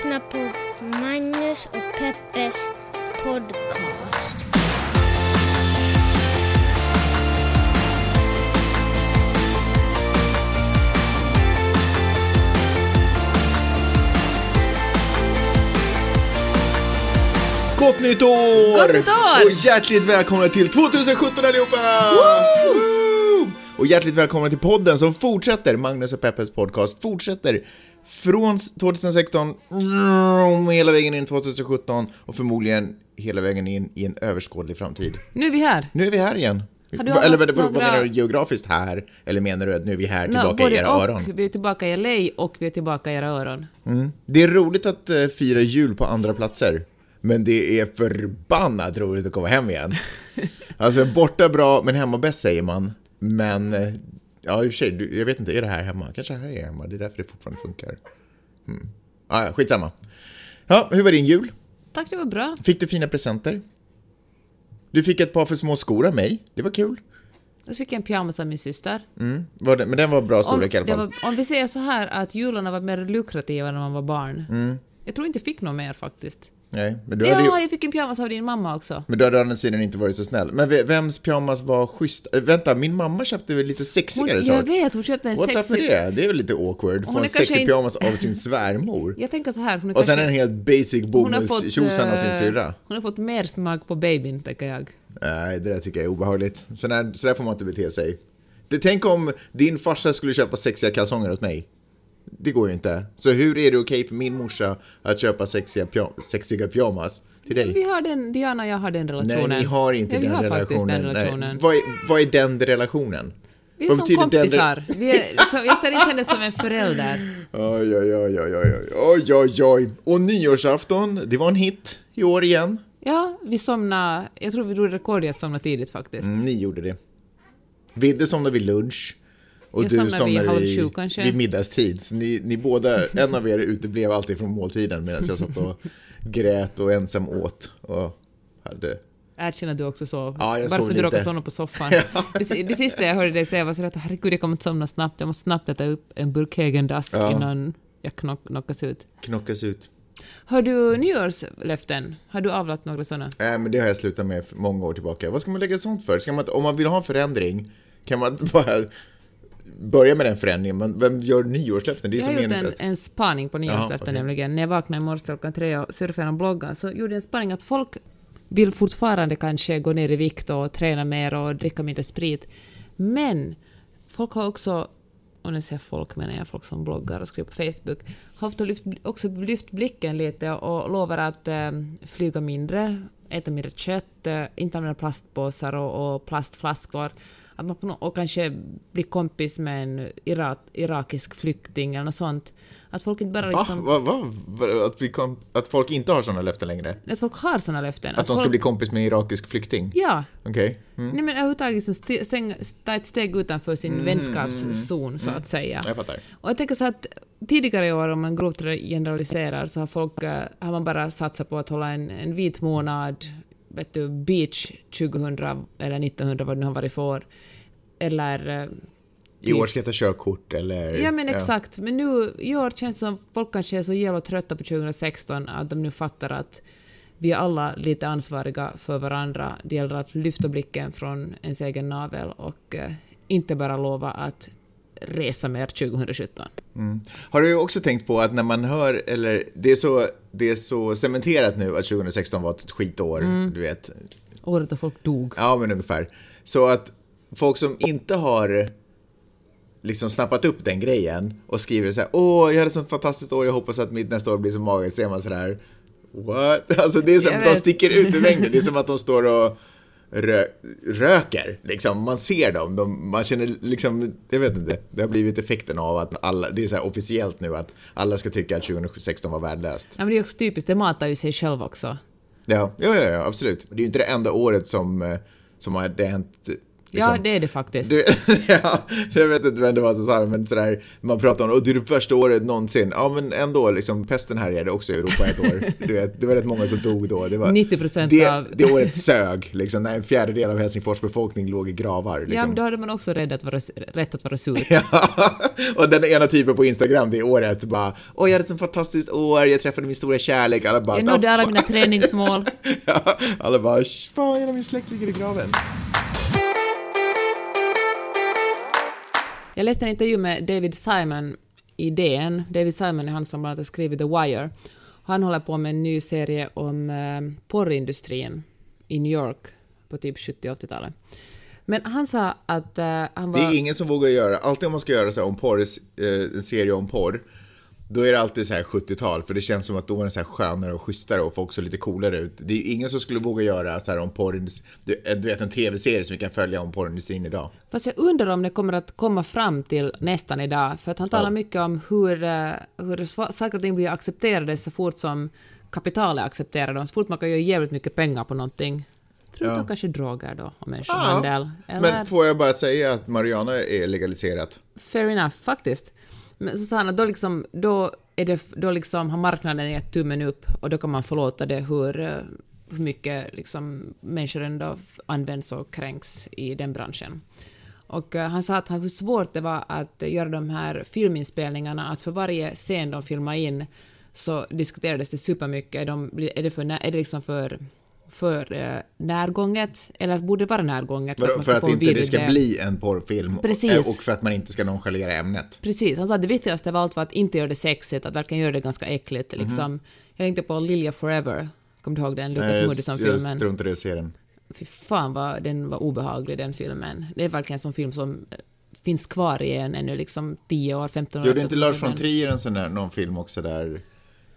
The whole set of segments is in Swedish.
lyssnar på Magnus och Peppes podcast. Gott nytt år! Gott nytt år! Och hjärtligt välkomna till 2017 allihopa! Woo! Och hjärtligt välkomna till podden som fortsätter, Magnus och Peppes podcast fortsätter från 2016 mm, hela vägen in 2017 och förmodligen hela vägen in i en överskådlig framtid. Nu är vi här. Nu är vi här igen. Har Eller haft vad, några- menar du geografiskt här? Eller menar du att nu är vi här tillbaka i både era och. öron? Vi är tillbaka i LA och vi är tillbaka i era öron. Det är roligt att eh, fira jul på andra platser. Men det är förbannat roligt att komma hem igen. Alltså borta bra, men hemma bäst säger man. Men, eh, ja i och för sig, jag vet inte, är det här hemma? Kanske här är hemma, det är därför det fortfarande funkar. Mm. Ah, ja, skitsamma. Ja, hur var din jul? Tack, det var bra. Fick du fina presenter? Du fick ett par för små skor av mig, det var kul. Jag fick en pyjamas av min syster. Mm. Det, men den var bra Om, storlek i alla fall. var, om vi säger så här att jularna var mer lukrativa när man var barn. Mm. Jag tror inte jag fick något mer faktiskt. Nej, men du hade ju... Ja, jag fick en pyjamas av din mamma också. Men då hade å andra sidan inte varit så snäll. Men ve- vems pyjamas var schysst? Äh, vänta, min mamma köpte väl lite Hon, sexigare jag sak? vet, hon köpte en What's up med sexig... det? Det är väl lite awkward? Få en sexig in- pyjamas av sin svärmor. Jag tänker så här, hon är Och sen kanske... en helt basic fått, bomullstjosan av sin eh, syrra. Hon har fått mer smak på babyn, tänker jag. Nej, det där tycker jag är obehagligt. Så där, så där får man inte bete sig. Det, tänk om din farsa skulle köpa sexiga kalsonger åt mig. Det går ju inte. Så hur är det okej för min morsa att köpa sexiga, pyja- sexiga pyjamas till dig? Vi har den, Diana och jag har den relationen. Nej, ni har inte vi den har relationen. den relationen. Nej. Vad, är, vad är den relationen? Vi är Vad som betyder den- kompisar. Vi är, så, jag ser inte henne som en förälder. Oj, oj, oj, oj, oj, oj, oj, oj. Och nyårsafton, det var en hit i år igen. Ja, vi somnade... Jag tror vi drog rekord i att somna tidigt faktiskt. Mm, ni gjorde det. Vidde somnade vid lunch. Och Jag du somnade vid vid, sju vid middagstid. Så ni, ni båda, en av er uteblev alltid från måltiden medan jag satt och grät och ensam åt. Och hade... Erkänn att du också sov. Ja, jag Varför sov du lite. råkade somna på soffan. det, det sista jag hörde dig säga var så att herregud, jag kommer att somna snabbt. Jag måste snabbt äta upp en burk Häagen-Dazs Ja. innan jag knock, knockas ut. knockas ut. Har du nyårslöften? Har du avlat några sådana? Nej, men det har jag slutat med många år tillbaka. Vad ska man lägga sånt för? Ska man, om man vill ha en förändring, kan man inte bara börja med den förändringen? Men vem gör nyårslöften? Det är Jag har gjort en, en spaning på nyårslöften okej. nämligen. När jag vaknade i morse klockan tre och surfade genom bloggen så gjorde jag en spaning att folk vill fortfarande kanske gå ner i vikt och träna mer och dricka mindre sprit. Men folk har också, och när jag säger folk menar jag folk som bloggar och skriver på Facebook, har ofta lyft, också lyft blicken lite och lovar att eh, flyga mindre, äta mindre kött, eh, inte använda plastpåsar och, och plastflaskor. Att man på nå- och kanske blir kompis med en Irak, irakisk flykting eller något sånt. Att folk inte bara liksom... Va? Va? Va? Att, kom, att folk inte har sådana löften längre? Att folk har såna löften. Att de ska folk, bli kompis med en irakisk flykting? Ja. Okej. Mm. Nej men överhuvudtaget st- stäng, ta ett steg utanför sin vänskapszon så att säga. Jag fattar. Och jag tänker så att tidigare i år, om man grovt generaliserar, så har folk eh, har man bara satsat på att hålla en, en vit månad, vet du, beach 2000 eller 1900 vad det nu har varit för år. Eller... eh, I år ska jag ta körkort eller... Ja men exakt, men nu i år känns det som folk kanske är så jävla trötta på 2016 att de nu fattar att vi är alla lite ansvariga för varandra. Det gäller att lyfta blicken från ens egen navel och eh, inte bara lova att resa mer 2017. Har du också tänkt på att när man hör, eller det är så, det är så cementerat nu att 2016 var ett skitår, Mm. du vet. Året då folk dog. Ja, men ungefär. Så att folk som inte har liksom snappat upp den grejen och skriver så här, åh, jag hade ett sånt fantastiskt år, jag hoppas att mitt nästa år blir så magiskt, ser man sådär, what? Alltså det är som de sticker ut ur mängden, det är som att de står och rö röker, liksom. Man ser dem, de, man känner liksom, jag vet inte, det har blivit effekten av att alla, det är så här officiellt nu att alla ska tycka att 2016 var värdelöst. Ja, men det är också typiskt, det matar ju sig själv också. Ja, ja, ja, absolut. Det är ju inte det enda året som, eh, som har det hänt Ja, liksom. det är det faktiskt. Du, ja, jag vet inte vem det var som sa det, men sådär, man pratar om och det är det första året någonsin. Ja, men ändå, liksom, pesten härjade också i Europa ett år. Du vet, det var rätt många som dog då. Det var, 90% det, av- Det året sög, liksom, när en fjärdedel av Helsingfors befolkning låg i gravar. Ja, Liksom. men då hade man också rädd att vara, rätt att vara sur. Ja, och den ena typen på Instagram det året bara Åh, jag hade ett så fantastiskt år, jag träffade min stora kärlek. Alla bara Jag nådde alla mina träningsmål. ja, Alla bara "Sh, Fan, hela min släkt ligger i graven. Jag läste en intervju med David Simon i DN. David Simon är han som bland annat har skrivit The Wire. Han håller på med en ny serie om eh, porrindustrin i New York på typ 70-80-talet. Men han sa att eh, han var... Det är ingen som vågar göra, alltid om man ska göra så här om porr, eh, en serie om porr, då är det alltid så här 70-tal, för det känns som att då är det så här skönare och schysstare och folk ser lite coolare ut. Det är ingen som skulle våga göra så här om porrindustrin, du, du vet en tv-serie som vi kan följa om porrindustrin idag. Fast jag undrar om det kommer att komma fram till nästan idag, för att han talar mycket om hur, eh, hur saker och ting blir accepterade så fort som kapitalet accepterar dem, så fort man kan göra jävligt mycket pengar på någonting. Förutom kanske droger då, och människohandel. Eller, Men får jag bara säga att Mariana är legaliserat? fair enough, faktiskt. Men så sa han att då, liksom, då, är det, då liksom har marknaden gett tummen upp och då kan man förlåta det hur, eh, hur mycket liksom, människor ändå används och kränks i den branschen. Och eh, han sa att hur svårt det var att göra de här filminspelningarna, att för varje scen de filmade in så diskuterades det supermycket. De, är det, för, är det liksom för, för eh, närgånget, eller borde vara närgånget? För, för att få en inte det ska bli en porrfilm Precis. eh, och för att man inte ska nonchalera ämnet. Precis, han sa att det viktigaste av allt var att inte göra det sexigt, att verkligen göra det ganska äckligt. Mhm. Liksom. Jag tänkte på Lilja Forever, kommer du ihåg den? Lucas Nej, jag, Moodysson-filmen. struntade i att se den. Fy fan vad den var obehaglig, den filmen. Det är verkligen en sån film som eh, finns kvar i en ännu liksom 10 år, 15 år Gjorde inte Lars att von Trier en sån där, någon film också där,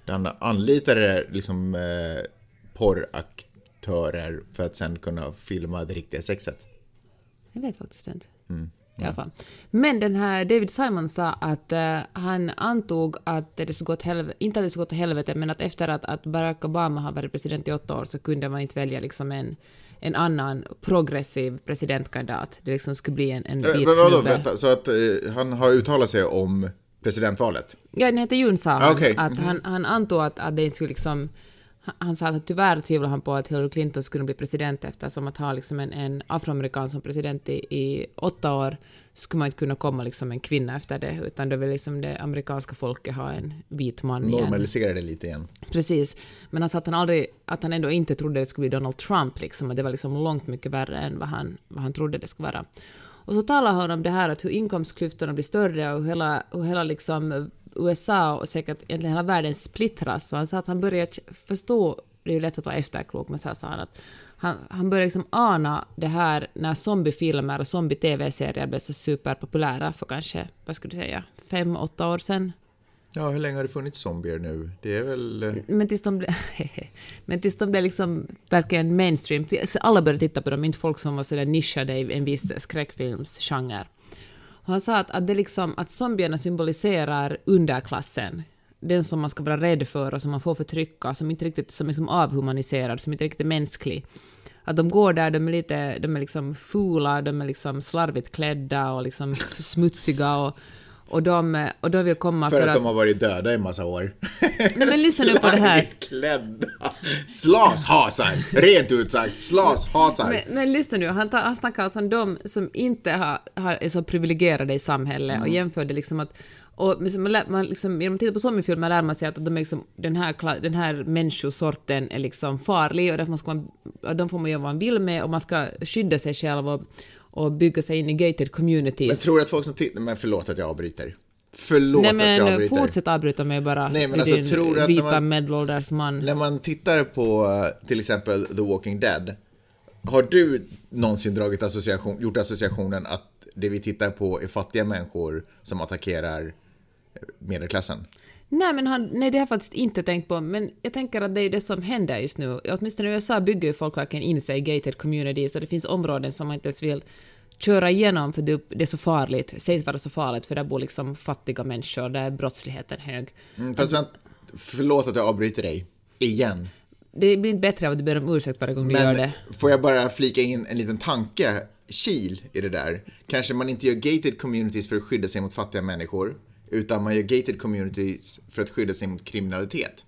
där han anlitade liksom eh, porraktörer för att sen kunna filma det riktiga sexet? Jag vet faktiskt inte. Mm, I alla fall. Men den här David Simon sa att eh, han antog att det skulle gå åt helvete, inte att det skulle gå åt helvete, men att efter att, att Barack Obama har varit president i åtta år så kunde man inte välja liksom en, en annan progressiv presidentkandidat. Det liksom skulle bli en, en Eh, vit Men vadå, snubbe. vänta, så att eh, han har uttalat sig om presidentvalet? Ja, den heter Jun sa han, Ah, okej. att han, han antog att, att det inte skulle liksom han- sa att tyvärr tvivlar han på att Hillary Clinton skulle bli president eftersom att ha liksom en, en afroamerikan som president i, i åtta år skulle man inte kunna komma liksom en kvinna efter det utan då vill liksom det amerikanska folket ha en vit man igen. Normalisera det lite igen. Precis. Men han sa att han aldrig, att han ändå inte trodde det skulle bli Donald Trump liksom, att det var liksom långt mycket värre än vad han, vad han trodde det skulle vara. Och så talar han om det här att hur inkomstklyftorna blir större och hur hela, hur hela liksom USA och säkert egentligen hela världen splittras. Så han sa att han börjar förstå, det är ju lätt att vara efterklok, men så här sa han att han, han börjar liksom ana det här när zombiefilmer och zombie-tv-serier blev så superpopulära för kanske, vad skulle du säga, fem, åtta år sedan. Ja, hur länge har det funnits zombier nu? Det är väl... eh, Men tills de blev, men tills de blev liksom verkligen mainstream, alla började titta på dem, inte folk som var sådär nischade i en viss skräckfilmsgenre. Och han sa att, att, det liksom, att zombierna symboliserar underklassen, den som man ska vara rädd för och som man får förtrycka, som inte riktigt som är som avhumaniserad, som inte riktigt är mänsklig. Att de går där, de är lite de är liksom fula, de är liksom slarvigt klädda och liksom smutsiga och, och, de, och de vill komma För för, att de har varit döda i massa år. Nej men lyssna nu på det här. Klädda. Slashasar! Rent ut sagt, slashasar. Men, men lyssna nu, han, tar, han snackar alltså om de som inte har, har, är så privilegierade i samhället och jämförde liksom att och man, man liksom, genom att titta på zombiefilmer lär man sig att de är liksom, den, här, den här människosorten är liksom farlig och därför man ska man, de får man göra vad man vill med och man ska skydda sig själv och, och bygga sig in i gated communities. Men tror du att folk som tittar... Men förlåt att jag avbryter. Förlåt Nej att jag men avbryter. fortsätt avbryta mig bara, Nej, men alltså, din tror att vita man- medelålders man. När man tittar på eh, till exempel The Walking Dead, har du någonsin dragit association, gjort associationen att det vi tittar på är fattiga människor som attackerar eh, medelklassen? Nej, men han, nej, det har jag faktiskt inte tänkt på, men jag tänker att det är det som händer just nu. Åtminstone i USA bygger ju folk verkligen in sig i gated communities och det finns områden som man inte ens vill köra igenom för det är så farligt, sägs vara så farligt för där bor liksom fattiga människor, där är brottsligheten hög. Mm, fast vänt, förlåt att jag avbryter dig. Igen. Det blir inte bättre av att du ber om ursäkt varje gång du gör Men det. får jag bara flika in en liten tanke kil i det där. Kanske man inte gör gated communities för att skydda sig mot fattiga människor, utan man gör gated communities för att skydda sig mot kriminalitet.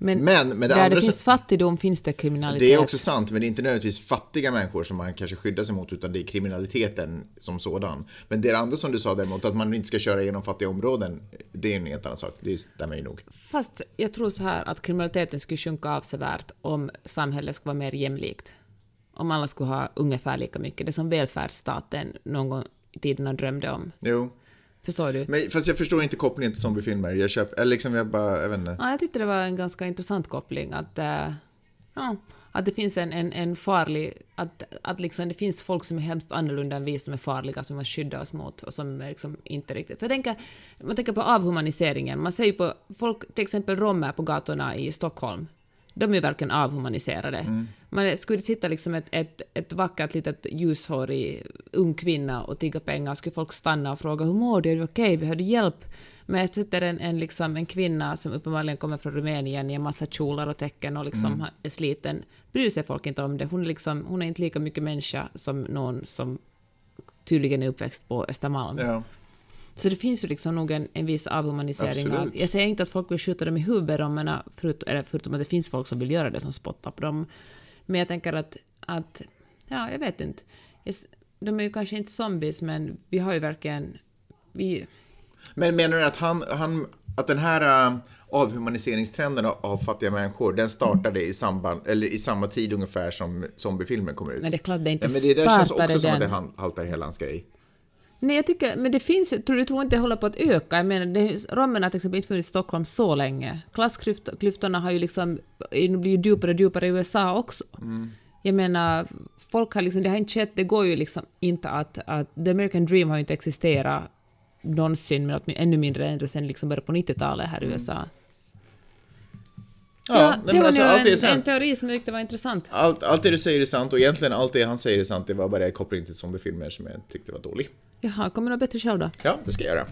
Men, Men med det där andra det finns fattigdom finns det kriminalitet. Det är också sant, men det är inte nödvändigtvis fattiga människor som man kanske skyddar sig mot, utan det är kriminaliteten som sådan. Men det andra som du sa däremot, att man inte ska köra genom fattiga områden, det är en helt annan sak. Det stämmer ju nog. Fast jag tror så här att kriminaliteten skulle sjunka avsevärt om samhället skulle vara mer jämlikt. Om alla skulle ha ungefär lika mycket. Det som välfärdsstaten någon gång i tiden drömde om. Jo. Förstår du? Men, fast jag förstår inte kopplingen till zombiefilmer. Jag köper, eller liksom jag bara, jag vet inte. Ja, jag tyckte det var en ganska intressant koppling att, eh, ja, att det finns en, en, en farlig... Att, att liksom det finns folk som är hemskt annorlunda än vi som är farliga, som man skyddar oss mot och som är liksom inte riktigt... För jag tänker, man tänker på avhumaniseringen. Man ser ju på folk, till exempel romer på gatorna i Stockholm. De är ju verkligen avhumaniserade. Man skulle sitta liksom ett, ett, ett vackert litet ljushårig ung kvinna och tigga pengar, skulle folk stanna och fråga hur mår du, är du okej, behöver du hjälp? Men jag sitter en, en, liksom, en kvinna som uppenbarligen kommer från Rumänien i en massa kjolar och tecken och liksom är sliten, bryr sig folk inte om det. Hon är, liksom, hon är inte lika mycket människa som någon som tydligen är uppväxt på Östermalm. Ja. Så det finns ju liksom nog en, en viss avhumanisering av... Jag säger inte att folk vill skjuta dem i huvudet, jag menar, förut, eller förutom att det finns folk som vill göra det, som spottar på dem. Men jag tänker att, att ja, jag vet inte. De är ju kanske inte zombies, men vi har ju verkligen... Vi, Men menar du att han, han att den här äh, avhumaniseringstrenden av- fattiga människor, den startade i samband, eller i samma tid ungefär som zombiefilmer kommer ut? men det är klart det inte Ja, men det där känns också som att den. det haltar hela hans grej. Nej, jag tycker, men det finns, tror du tror inte det håller på att öka? Jag menar, det, romerna har till exempel inte funnits i Stockholm så länge. Klassklyftorna har ju liksom, blivit ju djupare och djupare i USA också. Jag menar, folk har liksom, det har inte skett, det går ju liksom inte att, att the American dream har ju inte existerat någonsin, men ännu mindre än sen liksom början på 90-talet här i USA. Ja, nej, det var alltså, nu allt är en, teori som jag tyckte var intressant. Allt, allt det du säger är sant och egentligen allt det han säger är sant. Det var bara kopplingen till zombiefilmer som jag tyckte var dålig. Jaha, kommer något bättre själv då? Ja, det ska jag göra.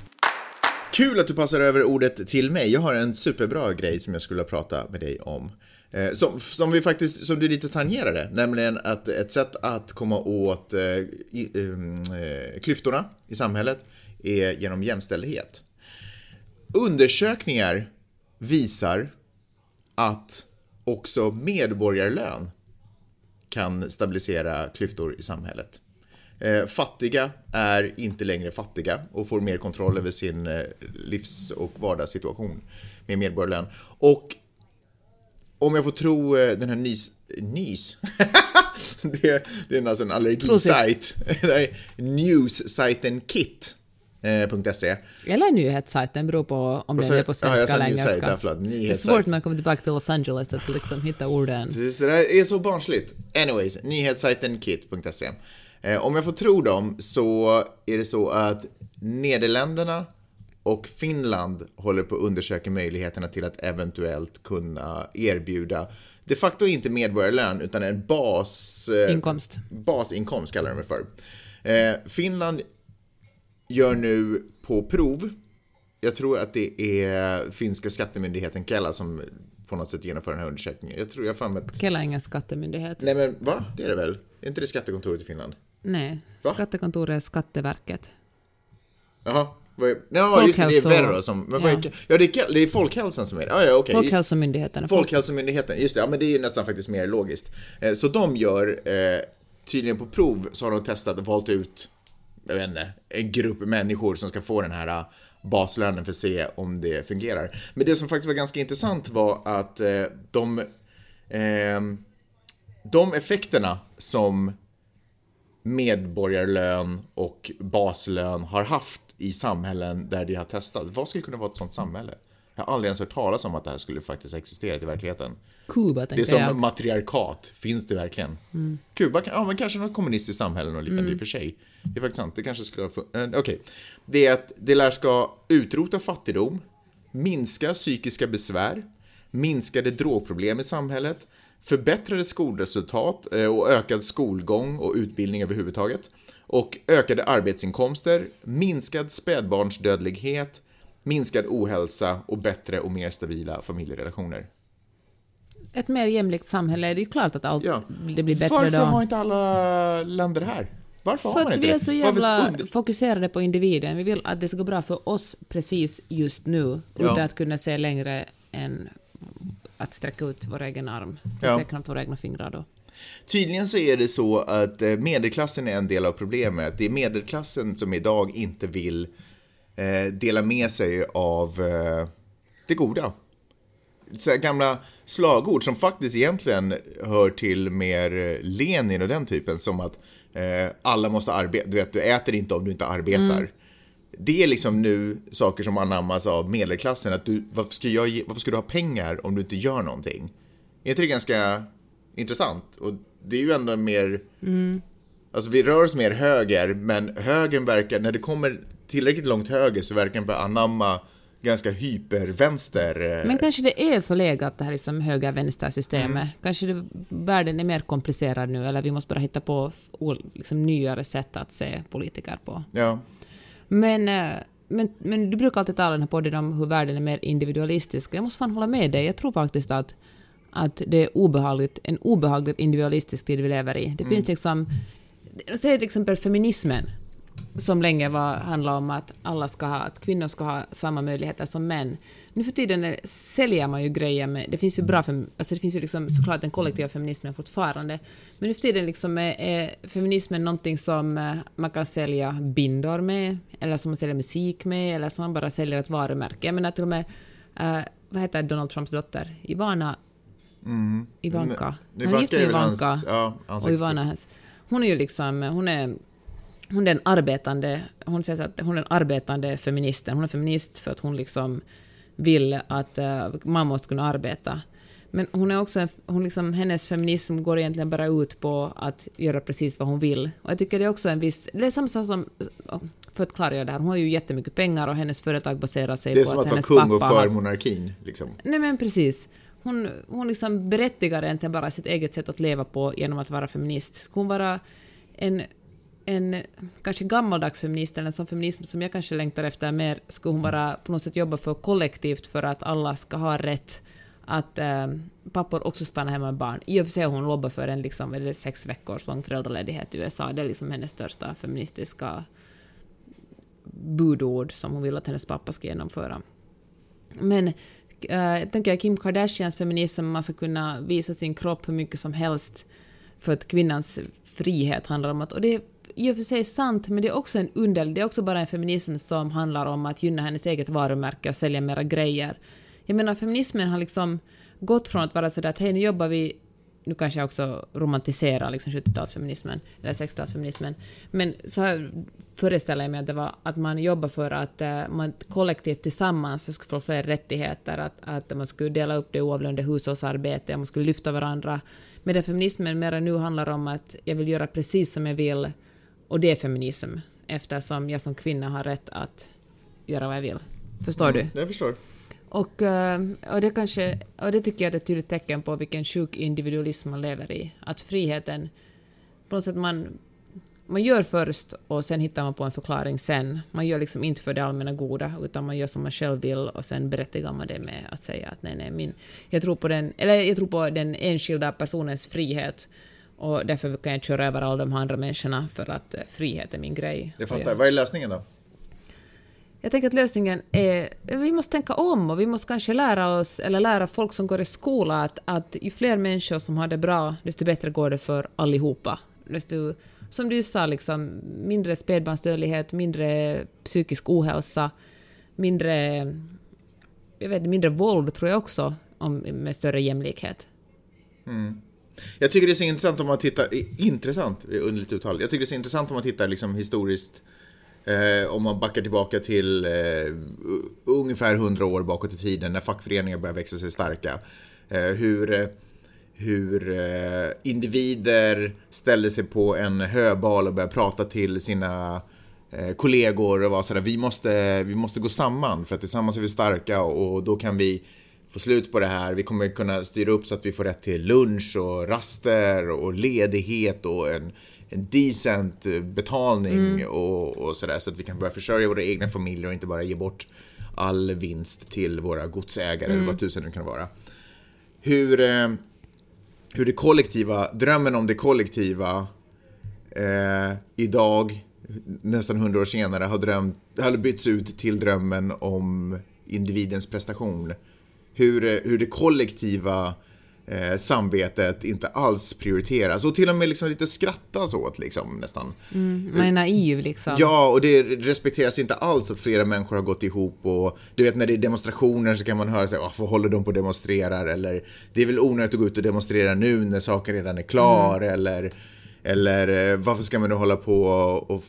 Kul att du passar över ordet till mig. Jag har en superbra grej som jag skulle prata med dig om. Eh, som, som, vi faktiskt, som du lite tangerade, nämligen att ett sätt att komma åt eh, i, ehm, eh, klyftorna i samhället är genom jämställdhet. Undersökningar visar att också medborgarlön kan stabilisera klyftor i samhället. Eh, fattiga är inte längre fattiga och får mer kontroll över sin eh, livs och vardagssituation med medborgarlön. Och om jag får tro eh, den här nys... Nys? det, det är alltså en allergisajt. News-sajten kit.se. Eller nyhetssajten, beror på om den är på Ja, svenska sa eller engelska. ja, förlåt. det är svårt när man kommer tillbaka till Los Angeles att liksom hitta orden. Det där är så barnsligt. Anyways, nyhetssajten kit.se. Eh, om jag får tro dem så är det så att Nederländerna och Finland håller på att undersöka möjligheterna till att eventuellt kunna erbjuda de facto inte medborgarlön utan en bas... eh, Inkomst. Basinkomst kallar de det för. Eh, Finland gör nu på prov, jag tror att det är finska skattemyndigheten Kela som på något sätt genomför den här undersökningen. Jag tror jag mig att... Kela är ingen skattemyndighet. Nej men va? Det är det väl? Är inte det skattekontoret i Finland? Nej, Va? skattekontoret är Skatteverket. Jaha. Är... Ja, just det, det är Verro som... Men är... Ja. Ja, det är, Ke- det är Folkhälsan som är det. Ja, ja. Just- Folkhälsomyndigheten. Folkhälsomyndigheten, just det, ja men det är ju nästan faktiskt mer logiskt. Eh, Så de gör, eh, tydligen på prov, så har de testat och valt ut, jag vet inte, en grupp människor som ska få den här äh, baslönen för att se om det fungerar. Men det som faktiskt var ganska intressant var att äh, de, ehm, de effekterna som medborgarlön och baslön har haft i samhällen där det har testats. Vad skulle kunna vara ett sånt samhälle? Jag har aldrig ens hört talas om att det här skulle faktiskt existera i verkligheten. Kuba, Det är tänker som jag. matriarkat, finns det verkligen? Kuba, kan- ja men kanske något kommunistiskt samhälle och liknande i och för sig. Det är faktiskt sant, det kanske skulle ha eh, Okej. Det är att det lär ska utrota fattigdom, minska psykiska besvär, minskade drogproblem i samhället, förbättrade skolresultat eh, och ökad skolgång och utbildning överhuvudtaget, och ökade arbetsinkomster, minskad spädbarnsdödlighet, minskad ohälsa och bättre och mer stabila familjerelationer. Ett mer jämlikt samhälle. Det är ju klart att allt Ja. det blir bättre Varför då. har inte alla länder det här? Varför har För man att inte vi är så jävla fokuserade på individen. Vi vill att det ska gå bra för oss precis just nu, Ja. utan att kunna se längre än att sträcka ut vår egen arm. Vi Ja. ser knappt våra egna fingrar då. Tydligen så är det så att eh, medelklassen är en del av problemet. Det är medelklassen som idag inte vill eh, dela med sig av eh, det goda. Gamla slagord som faktiskt egentligen hör till mer eh, Lenin och den typen, som att eh, alla måste arbeta. Du vet, du äter inte om du inte arbetar. Det är liksom nu saker som anammas av medelklassen. Att du, varför, ska jag, varför ska du ha pengar om du inte gör någonting? Är inte det ganska intressant? Och det är ju ändå mer... Alltså vi rör oss mer höger, men högern verkar, när det kommer tillräckligt långt höger så verkar den börja anamma ganska hypervänster. eh, Men kanske det är förlegat det här liksom höger-vänster-systemet. Mm. Kanske det, världen är mer komplicerad nu, eller vi måste bara hitta på liksom, nyare sätt att se politiker på. Ja. Men, eh, men, men du brukar alltid tala här podden om hur världen är mer individualistisk. Jag måste fan hålla med dig. Jag tror faktiskt att, att det är obehagligt, en obehagligt individualistisk tid vi lever i. Det finns liksom... Säg till exempel feminismen, som länge var, handlade om att alla ska ha, att kvinnor ska ha samma möjligheter som män. Nu för tiden är, säljer man ju grejer med, det finns ju bra, fem, alltså det finns ju liksom såklart den kollektiva feminismen fortfarande, men nu för tiden liksom är, är feminismen någonting som eh, man kan sälja bindor med, eller som man säljer musik med, eller som man bara säljer ett varumärke. Jag menar till och med, eh, vad heter Donald Trumps dotter? Ivana Ivanka. Det Han är gift med Ivanka. hans, ja, hans och Ivana. Hon är ju liksom, hon är, hon är en arbetande, hon säger så att hon är en arbetande feminist. Hon är feminist för att hon liksom vill att uh, man måste kunna arbeta. Men hon är också en, hon liksom, hennes feminism går egentligen bara ut på att göra precis vad hon vill. Och jag tycker det är också en viss, det är samma sak som, för att klargöra det här, hon har ju jättemycket pengar och hennes företag baserar sig Det är på som att, att vara hennes kung pappa och för monarkin. Liksom. Nej men precis. Hon, hon liksom berättigar egentligen bara sitt eget sätt att leva på genom att vara feminist. Ska hon vara en, en kanske gammaldags feminist eller en sån feminism som jag kanske längtar efter mer, skulle hon bara på något sätt jobba för kollektivt för att alla ska ha rätt att äh, pappor också stannar hemma med barn. I och för sig har hon lobbat för en liksom, det sex veckors lång föräldraledighet i USA. Det är liksom hennes största feministiska budord som hon vill att hennes pappa ska genomföra. Men äh, jag tänker Kim Kardashians feminism, man ska kunna visa sin kropp hur mycket som helst för att kvinnans frihet handlar om att... Och det är i och för sig sant, men det är också en underlig... Det är också bara en feminism som handlar om att gynna hennes eget varumärke och sälja mera grejer. Jag menar, feminismen har liksom gått från att vara sådär att hej, nu jobbar vi nu kanske jag också romantiserar liksom 70-talsfeminismen, eller 60-talsfeminismen, men så här föreställer jag mig att det var att man jobbar för att eh, man kollektivt tillsammans skulle få fler rättigheter, att, att man skulle dela upp det oavlönade hushållsarbetet, man skulle lyfta varandra. Medan feminismen mera nu handlar om att jag vill göra precis som jag vill, och det är feminism, eftersom jag som kvinna har rätt att göra vad jag vill. Förstår du? Jag förstår. Och, eh, och, det kanske, och det tycker jag är ett tydligt tecken på vilken sjuk individualism man lever i. Att friheten, på något sätt man, man gör först och sen hittar man på en förklaring sen. Man gör liksom inte för det allmänna goda, utan man gör som man själv vill och sen berättigar man det med att säga att nej, nej, min, jag tror på den, eller jag tror på den enskilda personens frihet och därför kan jag köra över alla de här andra människorna för att eh, frihet är min grej. Jag fattar. Vad är lösningen då? jag tänker att lösningen är... Vi måste tänka om och vi måste kanske lära oss, eller lära folk som går i skola att, att ju fler människor som har det bra, desto bättre går det för allihopa. Desto, som du sa, liksom, mindre spädbarnsdödlighet, mindre psykisk ohälsa, mindre, jag vet, mindre våld tror jag också, om, med större jämlikhet. Jag tycker det är så intressant om man tittar, intressant, eh, underligt uttal. Jag tycker det är så intressant om man tittar liksom historiskt, eh, om man backar tillbaka till eh, ungefär 100 år bakåt i tiden när fackföreningar började växa sig starka. Eh, hur eh, hur eh, individer ställde sig på en höbal och började prata till sina eh, kollegor och var sådär, vi måste, vi måste gå samman för att tillsammans är vi starka och då kan vi få slut på det här. Vi kommer kunna styra upp så att vi får rätt till lunch och raster och ledighet och en, en decent eh, betalning och, och sådär så att vi kan börja försörja våra egna familjer och inte bara ge bort all vinst till våra godsägare eller vad tusen det kan vara. Hur, eh, hur det kollektiva, drömmen om det kollektiva eh, idag, nästan hundra år senare, har, drömt, har bytts ut till drömmen om individens prestation. Hur, eh, hur det kollektiva eh, samvetet inte alls prioriteras och till och med liksom lite skrattas åt liksom nästan. Man är naiv liksom. Ja, och det respekteras inte alls att flera människor har gått ihop och du vet när det är demonstrationer så kan man höra sig, varför håller de på och demonstrerar? Eller det är väl onödigt att gå ut och demonstrera nu när saken redan är klar eller, eller eh, varför ska man nu hålla på och, och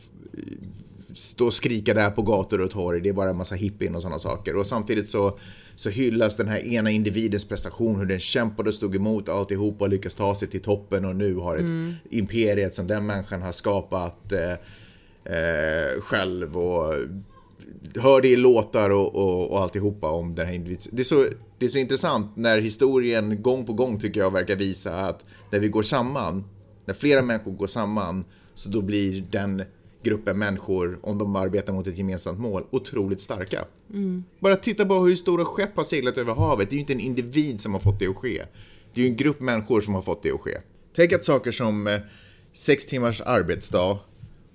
stå och skrika där på gator och torg, det är bara en massa hippien och sådana saker. Och samtidigt så, så hyllas den här ena individens prestation, hur den kämpade och stod emot alltihopa och lyckas ta sig till toppen och nu har ett imperiet som den människan har skapat eh, eh, själv och hör det i låtar och, och, och alltihopa om den här individen. Det är, så, det är så intressant när historien gång på gång tycker jag verkar visa att när vi går samman, när flera människor går samman, så då blir den gruppen människor, om de arbetar mot ett gemensamt mål, otroligt starka. Bara titta på hur stora skepp har seglat över havet. Det är ju inte en individ som har fått det att ske. Det är ju en grupp människor som har fått det att ske. Tänk att saker som eh, sex timmars arbetsdag,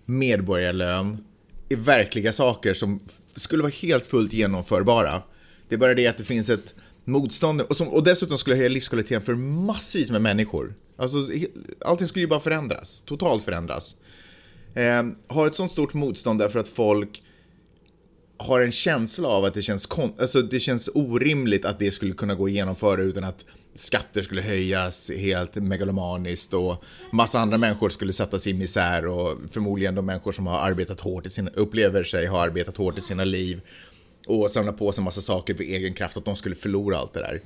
medborgarlön, är verkliga saker som skulle vara helt fullt genomförbara. Det är bara det att det finns ett motstånd och, som, och dessutom skulle höja livskvaliteten för massvis med människor. Alltså, allting skulle ju bara förändras, totalt förändras. Eh, har ett sånt stort motstånd därför att folk har en känsla av att det känns, kon- alltså det känns orimligt att det skulle kunna gå att genomföra utan att skatter skulle höjas helt megalomaniskt och massa andra människor skulle sättas i misär och förmodligen de människor som har arbetat hårt i sina, upplever sig ha arbetat hårt i sina liv och samlat på sig massa saker för egen kraft, att de skulle förlora allt det där.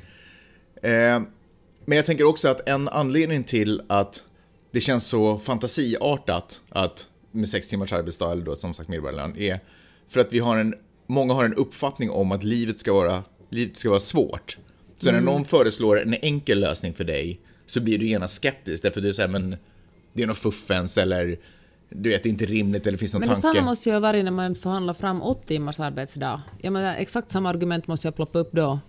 Eh, men jag tänker också att en anledning till att det känns så fantasiartat att med sex timmars arbetsdag eller då som sagt medborgarlön är för att vi har en, många har en uppfattning om att livet ska vara, livet ska vara svårt. Så när någon föreslår en enkel lösning för dig så blir du genast skeptisk därför du säger men det är något fuffens eller du vet det är inte rimligt eller finns någon Men detsamma tanke. måste ju varit när man förhandlar fram åtta timmars arbetsdag. Jag menar, exakt samma argument måste jag ploppa upp då.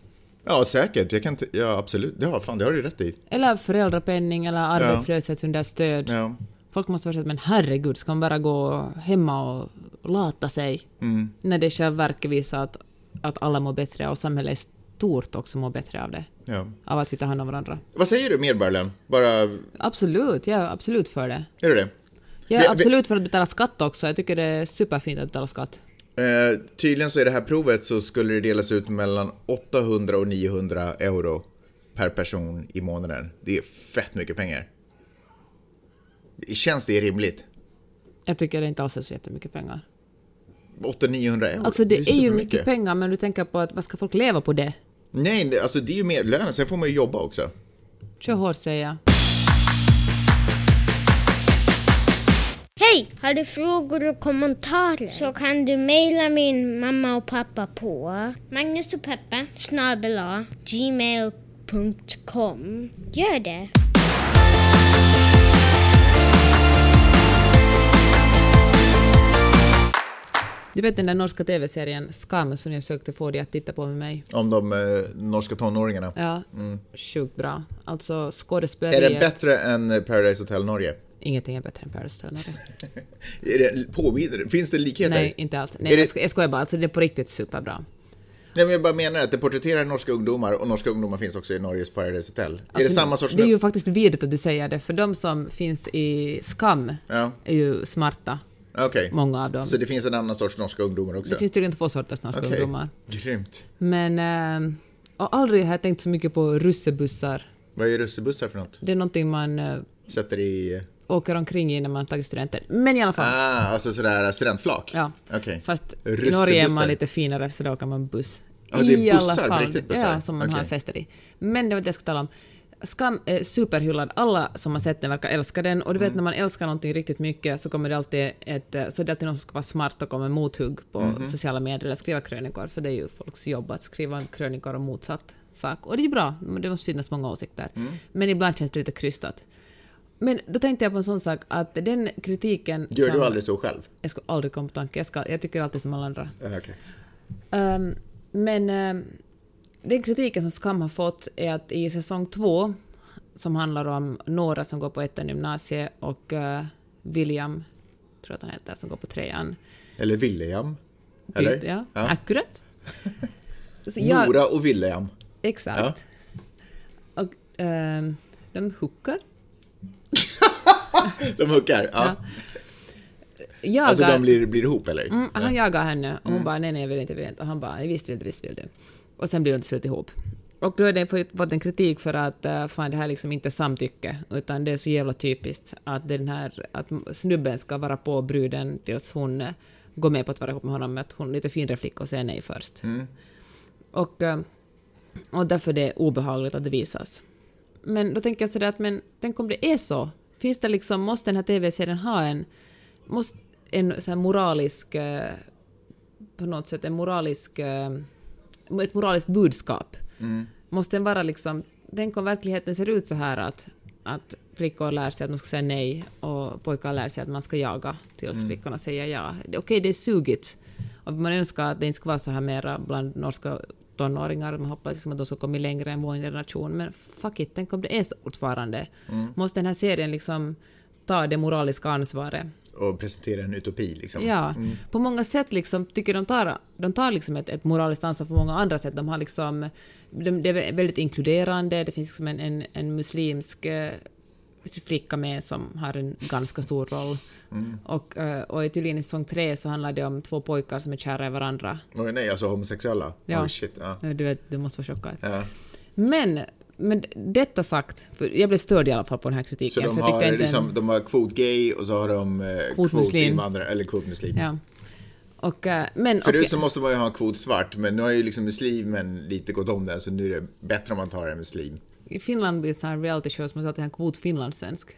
Ja säkert, jag kan ja absolut, ja fan det har du rätt i. Eller föräldrapenning eller arbetslöshetsunderstöd. Ja. Folk måste så att men herregud, ska man bara gå hemma och lata sig? Mm. När det i själva verket visar att, att alla mår bättre och samhället i stort också mår bättre av det. Ja. Av att vi tar hand om varandra. Vad säger du medborgarlön? Bara, Absolut, jag är absolut för det. är du det? Jag är absolut för att betala skatt också. Jag tycker det är superfint att betala skatt. Eh, tydligen så i det här provet så skulle det delas ut mellan 800 och 900 euro per person i månaden. Det är fett mycket pengar. Känns det rimligt? Jag tycker det inte alls är så jättemycket pengar. 800-900 euro? Alltså det, är ju supermycket. mycket pengar, men du tänker på att vad ska folk leva på det? Nej, det- alltså det är ju mer lön, sen får man ju jobba också. Kör hårt säger jag. Hej! Har du frågor och kommentarer så kan du mejla min mamma och pappa på gmail.com. Gör det! Du vet den där norska TV-serien Skam som jag försökte få dig att titta på med mig? Om de eh, norska tonåringarna. Ja, sjukt bra. Alltså Mm. Är skådespeleriet... den bättre än Paradise Hotel Norge? Ingenting är bättre än Paradise Hotel Norge. Påminner, finns det likheter? Nej, inte alls. Nej, Är jag, sko jag skojar bara. Alltså det är på riktigt superbra. Nej, men jag bara menar att det porträtterar norska ungdomar och norska ungdomar finns också i Norges Paradise Hotel. är det Alltså, samma sorts... Det är ju faktiskt vidrigt att du säger det, för de som finns i Skam Ja, är ju smarta, okej. många av dem. Så det finns en annan sorts norska ungdomar också? Det finns tydligen två sorters norska Okej. ungdomar. Grymt. Men... Eh, och aldrig har jag tänkt så mycket på russebussar. Vad är russebussar för något? Det är någonting man eh, Sätter i... åker omkring i när man tagit studenten. Men i alla fall. Ah, alltså sådär studentflak? Ja. Okej. Fast i. Norge är man lite finare så då åker man buss. Ja, det är I alla bussar, fall. riktigt bussar? Ja, som man har Okej. fester i. Men det var det jag skulle tala om. Skam är superhyllad. Alla som har sett den verkar älska den. Och du Mm. vet när man älskar någonting riktigt mycket så kommer det alltid ett, eh, så är det alltid någon som ska vara smart och komma med mothugg på Mhm. sociala medier eller skriva krönikor. För det är ju folks jobb att skriva krönikor om motsatt sak. Och det är ju bra, det måste finnas många åsikter. Mm. Men ibland känns det lite krystat. Men då tänkte jag på en sån sak att den kritiken Gör som... du aldrig så själv? Jag skulle aldrig komma på tanke. Jag, ska, jag tycker alltid som alla andra. Ah, okej. Ehm, men ehm, den kritiken som Skam har fått är att i säsong två som handlar om Nora som går på ettan gymnasiet och eh, William, tror jag att han heter, som går på trean. Eller William. Typ, Eller? ja. Ja. Akkurat. Jag- Nora och William. Exakt. Och ehm, de hookar. De hookar. Ja. Jagar, Alltså de blir, blir ihop eller? mm, han jagar henne och hon bara nej, nej, jag vill inte, jag vill inte. Och han bara visst vill du, visst vill du. Och sen blir de till slut ihop. Och då har det fått en kritik för att uh, fan det här är liksom inte samtycke, utan det är så jävla typiskt att den här, att snubben ska vara på bruden tills hon eh, går med på att vara ihop med honom, med att hon är lite finare flicka och säger nej först. Och, eh, och därför är det obehagligt att det visas. Men då tänker jag sådär att men tänk om det är så. Finns det liksom, måste den här TV-serien ha en, måste en så moralisk, eh, på något sätt en moralisk, eh, ett moraliskt budskap? Måste den vara liksom, tänk om verkligheten ser ut så här att, att flickor lär sig att man ska säga nej och pojkar lär sig att man ska jaga tills flickorna säger ja. Okej, det är sugigt. Och man önskar att det inte ska vara så här mera bland norska tonåringar. Man hoppas liksom att de ska komma längre än vår generation. Men fuck it, tänk om det är så fortfarande. Måste den här serien liksom ta det moraliska ansvaret? Och presentera en utopi liksom. Ja, på många sätt liksom, tycker de tar, de tar liksom ett, ett moraliskt ansvar på många andra sätt. De har liksom, de, det är väldigt inkluderande, det finns liksom en, en, en muslimsk eh, flicka med som har en ganska stor roll. Och, eh, och tydligen i säsong tre så handlar det om två pojkar som är kära i varandra. Oj, nej, alltså homosexuella? Ja. Oh, shit. Ja. Du vet, du måste vara chockad. Ja. Men, men detta sagt, jag blev störd i alla fall på den här kritiken. Så de har, inte liksom, de har kvot-gay och så har de eh, Kvotmuslim. kvotinvandrare, eller kvotmuslim. Ja. Och, eh, men Förut okej. så måste man ju ha en kvot svart, men nu har ju liksom muslimen lite gått om det, så nu är det bättre om man tar en muslim. I Finland blir det så här reality shows som alltid har en kvot finlandssvensk.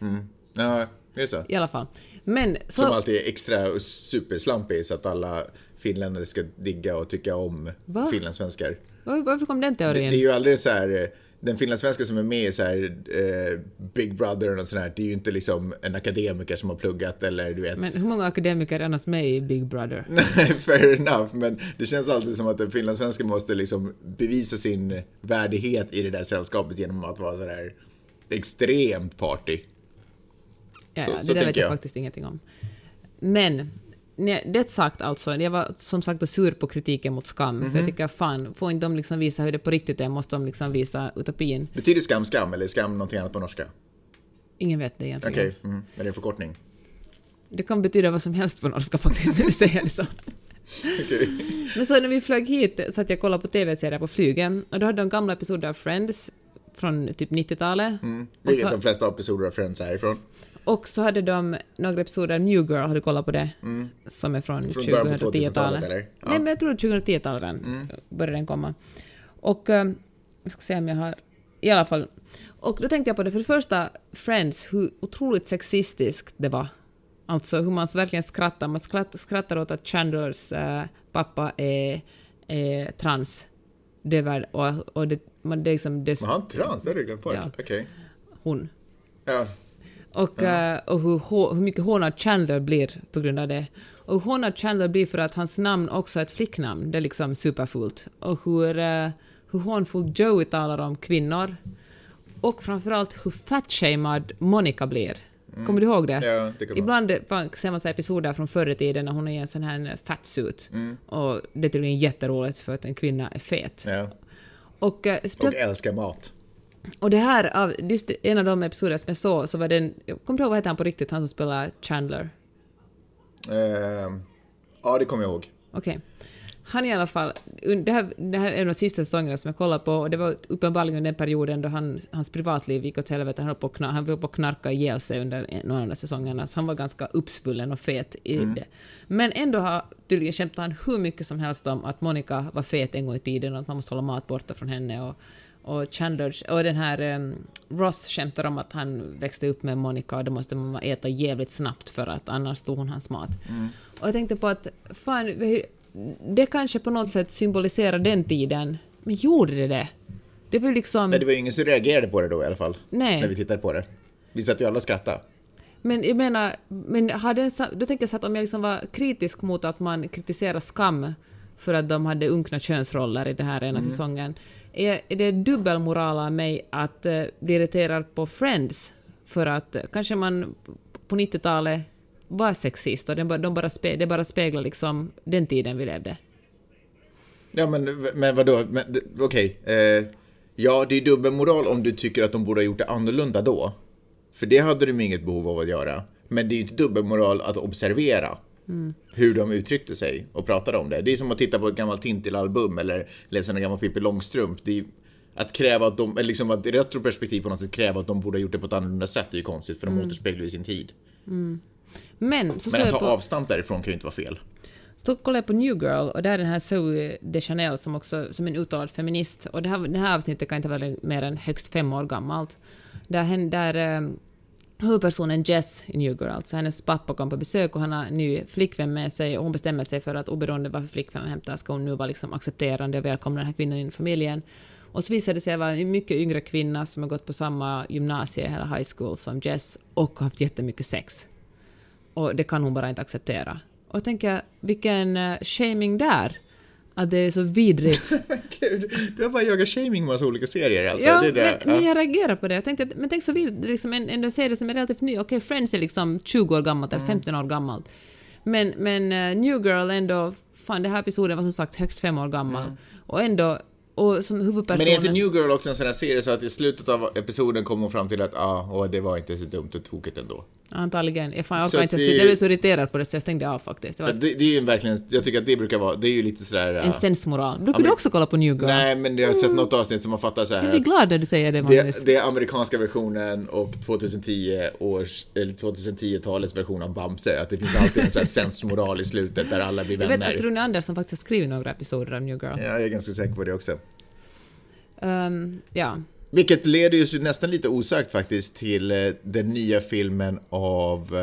Ja, är det så? I alla fall. Men så... Som alltid är extra superslampig så att alla finländare ska digga och tycka om Va? finlandssvenskar. Var- Varför kom den Det, teorin? det är ju aldrig så här, eh, den finlandssvenska som är med så här, eh, Big Brother och sånt här, det är ju inte liksom en akademiker som har pluggat eller du vet. Men hur många akademiker är annars med i Big Brother? Nej, fair enough, men det känns alltid som att den finlandssvenska måste liksom bevisa sin värdighet i det där sällskapet genom att vara så där extremt party. Ja, Så- det så där vet jag jag. faktiskt ingenting om. Men, nej, det sagt alltså, jag var som sagt sur på kritiken mot Skam, för Mhm. jag tycker fan, får inte de liksom visa hur det på riktigt är, måste de liksom visa utopin. Betyder skam skam eller är skam någonting annat på norska? Ingen vet det egentligen. Okej, mm, men det är en förkortning. Det kan betyda vad som helst på norska faktiskt, när du säger det så. Okej. Men så när vi flög hit så att jag kollade på TV-serier på flygen och då hade de gamla episoder av Friends från typ 90-talet. Mm. Och, Vilket så, de flesta episoder av Friends är härifrån. Och så hade de några episoder New Girl, har du kollat på det? Som är från, Från början på 2000-talet, 2010-talet. eller? Ja. Nej, men jag tror 2010-talet den började den komma. Och eh, jag ska se om jag har... I alla fall. Och då tänkte jag på det, för det första, Friends, hur otroligt sexistiskt det var. Alltså hur man verkligen skrattar. Man skratt, skrattar åt att Chandlers eh, pappa är, är trans. Det väl, och, och det, man, det är liksom... Det, Men han trans, det hade jag glömt bort. Ja. Okej. hon. Ja. Och, eh, och hur, hur mycket hånad Chandler blir på grund av det. Och hur hånad Chandler blir för att hans namn också är ett flicknamn. Det är liksom superfult. Och hur, uh, hur hånfullt Joey talar om kvinnor. Och framförallt hur fatshamed Monica blir. Kommer du ihåg det? Mm. Ja, det Ibland fan, ser man så episoder från förr i tiden när hon är i en sån här fatsuit. Och det är tydligen jätteroligt för att en kvinna är fet. ja. Och, eh, Och älskar mat. Och det här, av, en av de episoder som jag såg, så var den... Jag kommer inte ihåg vad heter han på riktigt, han som spelar Chandler. Eh, ja, det kommer jag ihåg. Okej. Han i alla fall... Det här, det här är en av de sista säsongerna som jag kollade på och det var uppenbarligen den perioden då han, hans privatliv gick åt helvete. Han höll på att kna- han höll på att knarka ihjäl sig under några av de säsongerna, så han var ganska uppsvullen och fet i det. Men ändå har tydligen kämpat han hur mycket som helst om att Monica var fet en gång i tiden och att man måste hålla mat borta från henne. Och, och Chandler, och den här um, Ross skämtar om att han växte upp med Monica och då måste man äta jävligt snabbt för att annars tog hon hans mat. Och jag tänkte på att fan, det kanske på något sätt symboliserar den tiden, men gjorde det det? Det var liksom... Nej, det var ju ingen som reagerade på det då i alla fall. Nej. När vi tittade på det. Vi satt ju alla och skrattade. Men jag menar, men har den, sa- då tänker jag så att om jag liksom var kritisk mot att man kritiserar skam för att de hade unkna könsroller i den här ena säsongen. Är, är det dubbelmoral av mig att uh, bli irriterad på Friends för att uh, kanske man på 90-talet var sexist och de, bara- de bara spe, det bara speglar liksom den tiden vi levde? Ja, men, men vadå? Det- Okej. Eh, ja, det är dubbelmoral om du tycker att de borde ha gjort det annorlunda då. För det hade de inget behov av att göra. Men det är ju inte dubbelmoral att observera hur de uttryckte sig och pratade om det. Det är som att titta på ett gammalt Tintin-album eller läsa en gammal Pippi Långstrump. Det är, att kräva att de, eller liksom att i retroperspektiv på något sätt kräva att de borde ha gjort det på ett annorlunda sätt är ju konstigt för de återspeglar ju sin tid. Men så Men att ta på... avstamp därifrån kan ju inte vara fel. Så kollade jag på New Girl och där är den här Zoe Deschanel som också som en uttalad feminist och det här, det här avsnittet kan inte vara mer än högst fem år gammalt. Där, hen, där um, huvudpersonen Jess i New Girl, alltså hennes pappa kom på besök och han har en ny flickvän med sig och hon bestämmer sig för att oberoende varför flickvännen hämtar ska hon nu vara liksom accepterande och välkomna den här kvinnan in i familjen. Och så visade det sig vara en mycket yngre kvinna som har gått på samma gymnasie eller high school som Jess och har haft jättemycket sex. Och det kan hon bara inte acceptera. Och jag tänker, vilken eh, shaming där! Att det är så vidrigt. Gud, du har bara jagat shaming med massa olika serier alltså. ja, det det. men, men jag reagerar på det. Jag tänkte att, men tänk så vidrigt, liksom en, en serie som är relativt ny. Okej, Friends är liksom 20 år gammalt Mm. eller 15 år gammalt. Men, men eh, New Girl ändå, fan den här episoden var som sagt högst fem år gammal. Och ändå, och som huvudpersonen... Mm. Men är inte New Girl också en sån här serie så att i slutet av episoden kommer hon fram till att ah, åh, det var inte så dumt och tokigt ändå. Antagligen. Jag, fan, jag orkar inte det- sluta. Jag blev så irriterad på det så jag stängde av faktiskt. Det var det, det är ju verkligen, jag tycker att det brukar vara, det är ju lite sådär... en ah, sensmoral. Brukar men- du också kolla på New Girl? nej, men jag har sett något avsnitt som man fattar så här Jag blir att glad när du säger det, Magnus. det, är amerikanska versionen och 2010 års, eller 2010-talets version av Bamse. Att det finns alltid en sån här sensmoral i slutet där alla blir Jag vet vänner. att Rune Andersson faktiskt har skrivit några episoder av New Girl. Ja, jag är ganska säker på det också. Ehm, ja. Vilket leder ju nästan lite osökt faktiskt till eh, den nya filmen av... eh,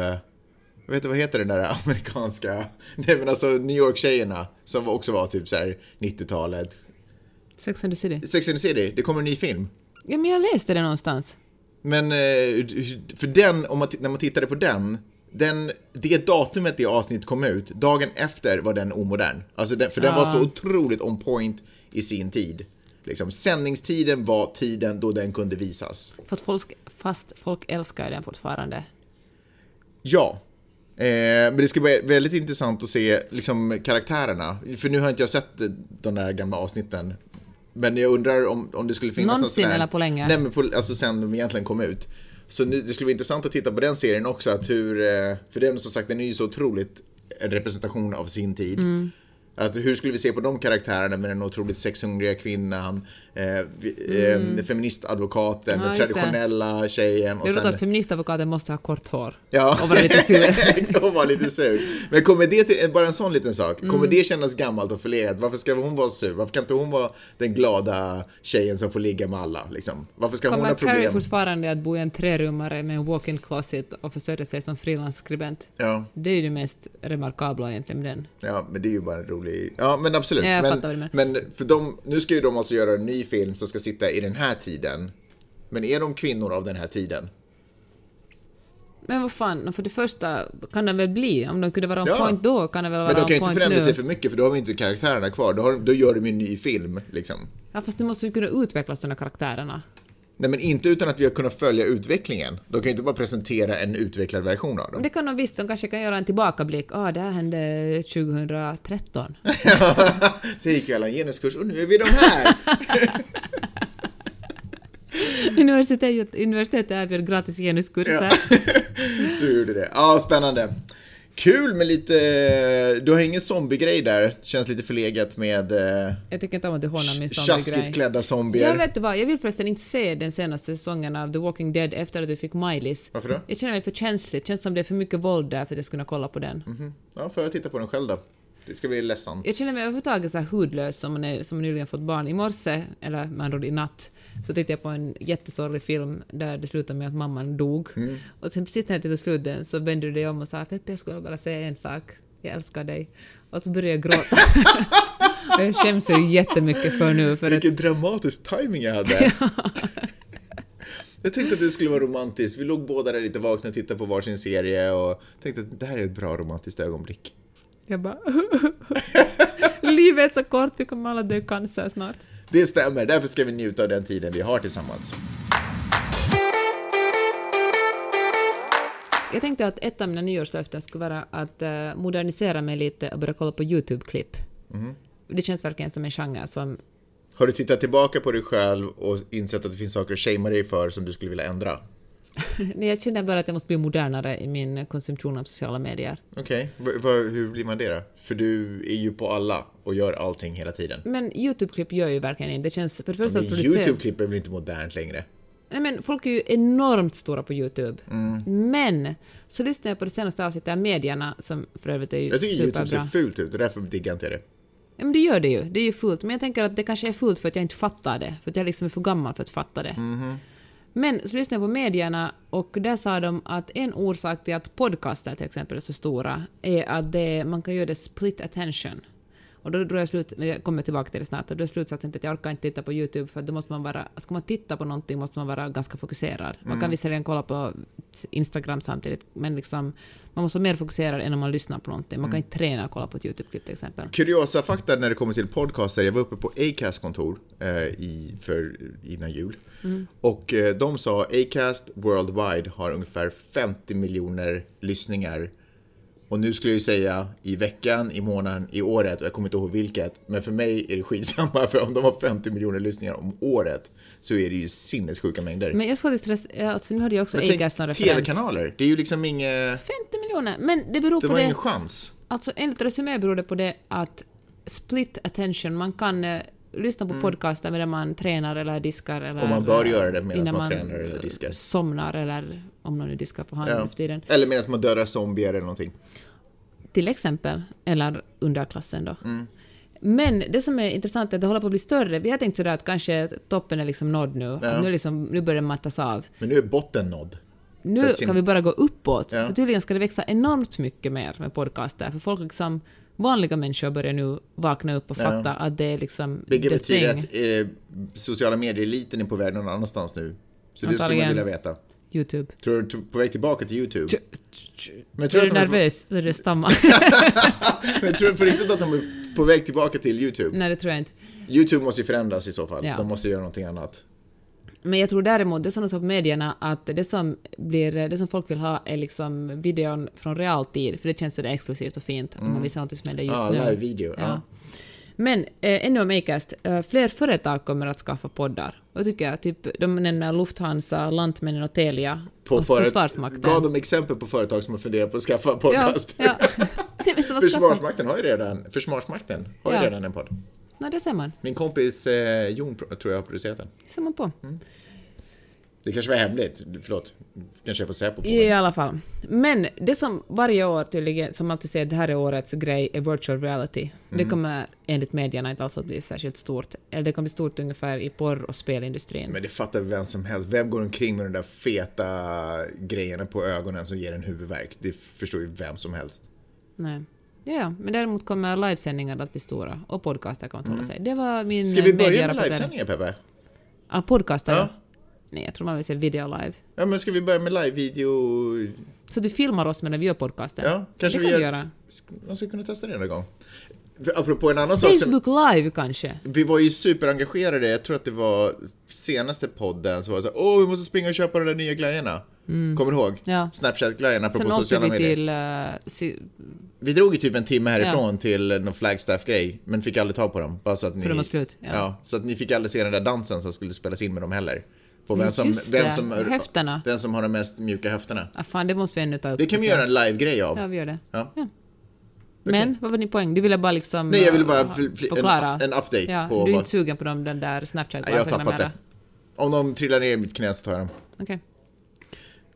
Jag vet inte, vad heter den där amerikanska... Nej men alltså New York-tjejerna som också var typ så här 90-talet. Sex and the City. Sex and the City, det kommer en ny film. Ja, men jag läste det någonstans. Men eh, för den, om man, när man tittade på den, den, det datumet det avsnittet kom ut, dagen efter var den omodern. Alltså den, för den var så otroligt on point i sin tid. Liksom, sändningstiden var tiden då den kunde visas. För att folk, fast folk älskar den fortfarande. Ja. Eh, men det ska bli väldigt intressant att se liksom, karaktärerna. För nu har inte jag sett de där gamla avsnitten. Men jag undrar om, om det skulle finnas någon Någonsin sån eller på länge? Nej, men på, alltså sen de egentligen kom ut. Så nu, det skulle vara intressant att titta på den serien också, att hur, eh, för den som sagt, den är ju så otroligt en representation av sin tid. Mm. Att hur skulle vi se på de karaktärerna med den otroligt sexhungriga kvinnan, eh, vi- eh, feministadvokaten, Mm. Ja, den just det. traditionella tjejen och Det sen... att feministadvokaten måste ha kort hår. Ja. Och vara lite sur. och vara lite sur. Men kommer det till, bara en sån liten sak, kommer Mm. det kännas gammalt och förlegat? Varför ska hon vara sur? Varför kan inte hon vara den glada tjejen som får ligga med alla? Liksom? Varför ska hon Kommer ha Carrie problem? fortfarande att bo i en trerummare med en walk-in closet och försörja sig som frilansskribent? Ja, Det är ju det mest remarkabla egentligen med den. ja, men det är ju bara en rolig... Ja, men absolut. Ja, jag men, fattar vad du menar. men för de, nu ska ju de alltså göra en ny film som ska sitta i den här tiden. Men är de kvinnor av den här tiden? Men vad fan, för det första kan den väl bli? Om de kunde vara on Ja. point då kan den väl vara Men de on kan ju inte point förändra nu? sig för mycket för då har vi inte karaktärerna kvar. Då, har, då gör de ju en ny film, liksom. Ja, fast nu måste ju kunna utvecklas de här karaktärerna. Nej, men inte utan att vi har kunnat följa utvecklingen. De kan ju inte bara presentera en utvecklad version av dem. Det kan de visst, de kanske kan göra en tillbakablick. Ah, det här hände 2013. Så gick ju alla en genuskurs och nu är vi de här. Universitetet, universitetet erbjöd gratis genuskurser. Så gjorde det. Ja, spännande. Kul med lite... Du har ingen zombiegrej där. Känns lite förlegat med eh, Jag tycker inte om att du hånar min sån tjaskigt klädda zombier. Jag vet vad, jag vill förresten inte se den senaste säsongen av The Walking Dead efter att du fick Miley's. Varför då? Jag känner mig för känslig, känns som det är för mycket våld där för att jag ska kunna kolla på den. Mhm. Ja, får jag titta på den själv då? Det ska bli ledsamt. Jag känner mig överhuvudtaget så här hudlös som, man är, som nyligen fått barn. I morse, eller ord i natt, så tittade jag på en jättesorglig film där det slutade med att mamman dog. Mm. Och sen precis när jag tittade slut den så vände du dig om och sa Peppe, jag skulle bara säga en sak. Jag älskar dig. Och så började jag gråta. Jag skäms så jättemycket för nu. För att, Vilken dramatisk timing jag hade. Jag tänkte att det skulle vara romantiskt. Vi låg båda där lite vakna och tittade på varsin serie och tänkte att det här är ett bra romantiskt ögonblick. Jag bara... Livet är så kort, vi kommer alla dö i cancer snart. Det stämmer, därför ska vi njuta av den tiden vi har tillsammans. Jag tänkte att ett av mina nyårslöften skulle vara att eh, modernisera mig lite och börja kolla på YouTube-klipp. Det känns verkligen som en genre som... Har du tittat tillbaka på dig själv och insett att det finns saker att shamea dig för som du skulle vilja ändra? Nej, jag känner bara att jag måste bli modernare i min konsumtion av sociala medier. Okej, va- hur blir man det då? För du är ju på alla och gör allting hela tiden. Men YouTube-klipp gör ju verkligen inte. Det känns för det första Men att producera... YouTube-klipp är väl inte modernt längre? Nej, men folk är ju enormt stora på YouTube. Mm. Men så lyssnade jag på det senaste avsnittet av Medierna, som för övrigt är ju Jag tycker YouTube superbra. ser fult ut och därför diggar inte jag det. Ja, men det gör det ju. Det är ju fullt. Men jag tänker att det kanske är fullt för att jag inte fattar det. För att jag liksom är för gammal för att fatta det. Men så lyssnade jag på medierna och där sa de att en orsak till att podcaster till exempel är så stora är att det, man kan göra det split attention. Och då drar jag slut, jag kommer tillbaka till det snart, och då är slutsatsen att jag orkar inte titta på YouTube för då måste man vara, ska man titta på någonting måste man vara ganska fokuserad. Man kan visserligen kolla på Instagram samtidigt men liksom, man måste vara mer fokuserad än om man lyssnar på någonting. Man kan inte träna och kolla på ett YouTube-klipp till exempel. Kuriosa fakta när det kommer till podcaster. Jag var uppe på Acast kontor eh, i, för, innan jul. Och eh, de sa Acast Worldwide har ungefär 50 miljoner lyssningar. Och nu skulle jag ju säga i veckan, i månaden, i året och jag kommer inte ihåg vilket. Men för mig är det skitsamma för om de har 50 miljoner lyssningar om året så är det ju sinnessjuka mängder. Men jag såg det stress, alltså nu hade jag också Acast som referens. TV-kanaler, det är ju liksom inget... 50 miljoner! Men det beror Det på var det... ingen chans. Alltså enligt Resumé beror det på det att split attention, man kan eh, lyssna på podcaster medan man tränar eller diskar eller... Mm. Och man bör göra det medan innan man tränar eller diskar. somnar eller om någon nu diskar för hand Ja. för tiden. Eller medan man dödar zombier eller någonting. Till exempel, eller underklassen då. Mm. Men det som är intressant är att det håller på att bli större. Vi har tänkt sådär att kanske toppen är liksom nådd nu. Att Nu, liksom, nu börjar det mattas av. Men nu är botten nådd. Nu sin- kan vi bara gå uppåt. Ja. För tydligen ska det växa enormt mycket mer med podcaster. För folk liksom, vanliga människor börjar nu vakna upp och Ja. fatta att det är liksom Vilket betyder thing. att eh, sociala medier-eliten är på väg någon annanstans nu. Så det skulle man Antagligen. vilja veta. YouTube. Tror du på väg tillbaka till YouTube? Men Är tror du du, är på, nervös? Så det stammar. men tror du på riktigt att de är på väg tillbaka till YouTube? Nej, det tror jag inte. YouTube måste ju förändras i så fall. Ja. De måste göra någonting annat. Men jag tror däremot, det är sådana som på medierna, att det som, blir, det som folk vill ha är liksom videon från realtid, för det känns så det exklusivt och fint om man visar något som händer just Ja, nu. live-video. Ja. Ja. Men eh, ännu om Acast, eh, fler företag kommer att skaffa poddar. Och tycker jag, typ, de nämner Lufthansa, Lantmännen och Telia och föret- Försvarsmakten. Gav de exempel på företag som har funderat på att skaffa podcast? Ja, ja. Försvarsmakten har ju redan, Försvarsmakten har ju redan en podd. Nej, det ser man. Min kompis eh, Jon tror jag har producerat den. Det ser man på. Det kanske var hemligt, förlåt. Kanske jag får säga på på I alla fall. Men det som varje år tydligen, som alltid säger det här är årets grej, är virtual reality. Det Mm. kommer enligt medierna inte alls att bli särskilt stort. Eller det kommer bli stort ungefär i porr och spelindustrin. Men det fattar vem som helst. Vem går omkring med de där feta grejerna på ögonen som ger en huvudvärk? Det förstår ju vem som helst. Nej. Ja, men däremot kommer livesändningar att bli stora och podcaster kommer att hålla sig. Det var min Mm. Ska vi börja med livesändningar, Peppe? Ja, podcaster? Ja. Nej, jag tror man vill se video live. Ja, men ska vi börja med live-video? Så du filmar oss medan vi gör podcasten? Ja, kanske det vi kan gör- du göra. Man ska kunna testa det en gång. För Apropå en annan sak som... Facebook live kanske? Vi var ju superengagerade, jag tror att det var senaste podden, så var det så åh, vi måste springa och köpa de där nya glajjorna. Kommer du ihåg? Mm. Ja. Snapchat-glajjorna apropå Sen åkte sociala vi medier. till... si- Vi drog ju typ en timme härifrån till någon Flagstaff-grej, men fick aldrig ta på dem. Bara så att ni, de var slut, ja. Ja. så att ni fick aldrig se den där dansen som skulle spelas in med dem heller. På vem Ja, som, vem som, Höfterna. Den som har de mest mjuka höfterna. ah, fan, det måste vi ännu ta upp. Det kan vi göra en live-grej av. Ja, vi gör det. Ja. Men, vad var din poäng? Du ville bara liksom... Nej, jag ville bara eh, fl- en- förklara. en update ja, på Du är vad- inte sugen på dem, den där snapchat Nej, jag har tappat det. Om de trillar ner i mitt knä så tar jag dem. Okej.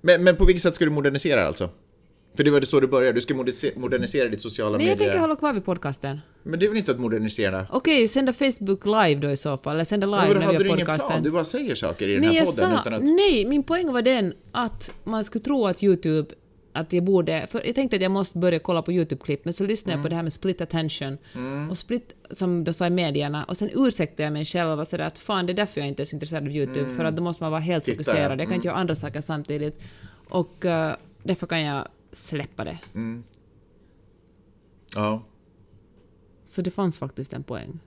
Men, men på vilket sätt ska du modernisera alltså? För det var det så du började, du ska modernisera, ditt sociala Nej, jag medier... tänker hålla kvar vid podcasten. Men det är väl inte att modernisera? Okej, sända Facebook live då i så fall, eller sända live när hade vi du har ingen plan? podcasten. Du bara säger saker i den Nej, här jag podden sa, utan att... nej, min poäng var den att man skulle tro att YouTube att jag borde, för jag tänkte att jag måste börja kolla på YouTube-klipp, men så lyssnade Mm. jag på det här med split attention och split, som de sa i medierna, och sen ursäktade jag mig själv och sådär att fan det är därför jag inte är så intresserad av YouTube, för att då måste man vara helt Mm. Titta, fokuserad, ja. jag kan inte göra andra saker samtidigt, och eh, därför kan jag släppa det. Ja. Så det fanns faktiskt en poäng.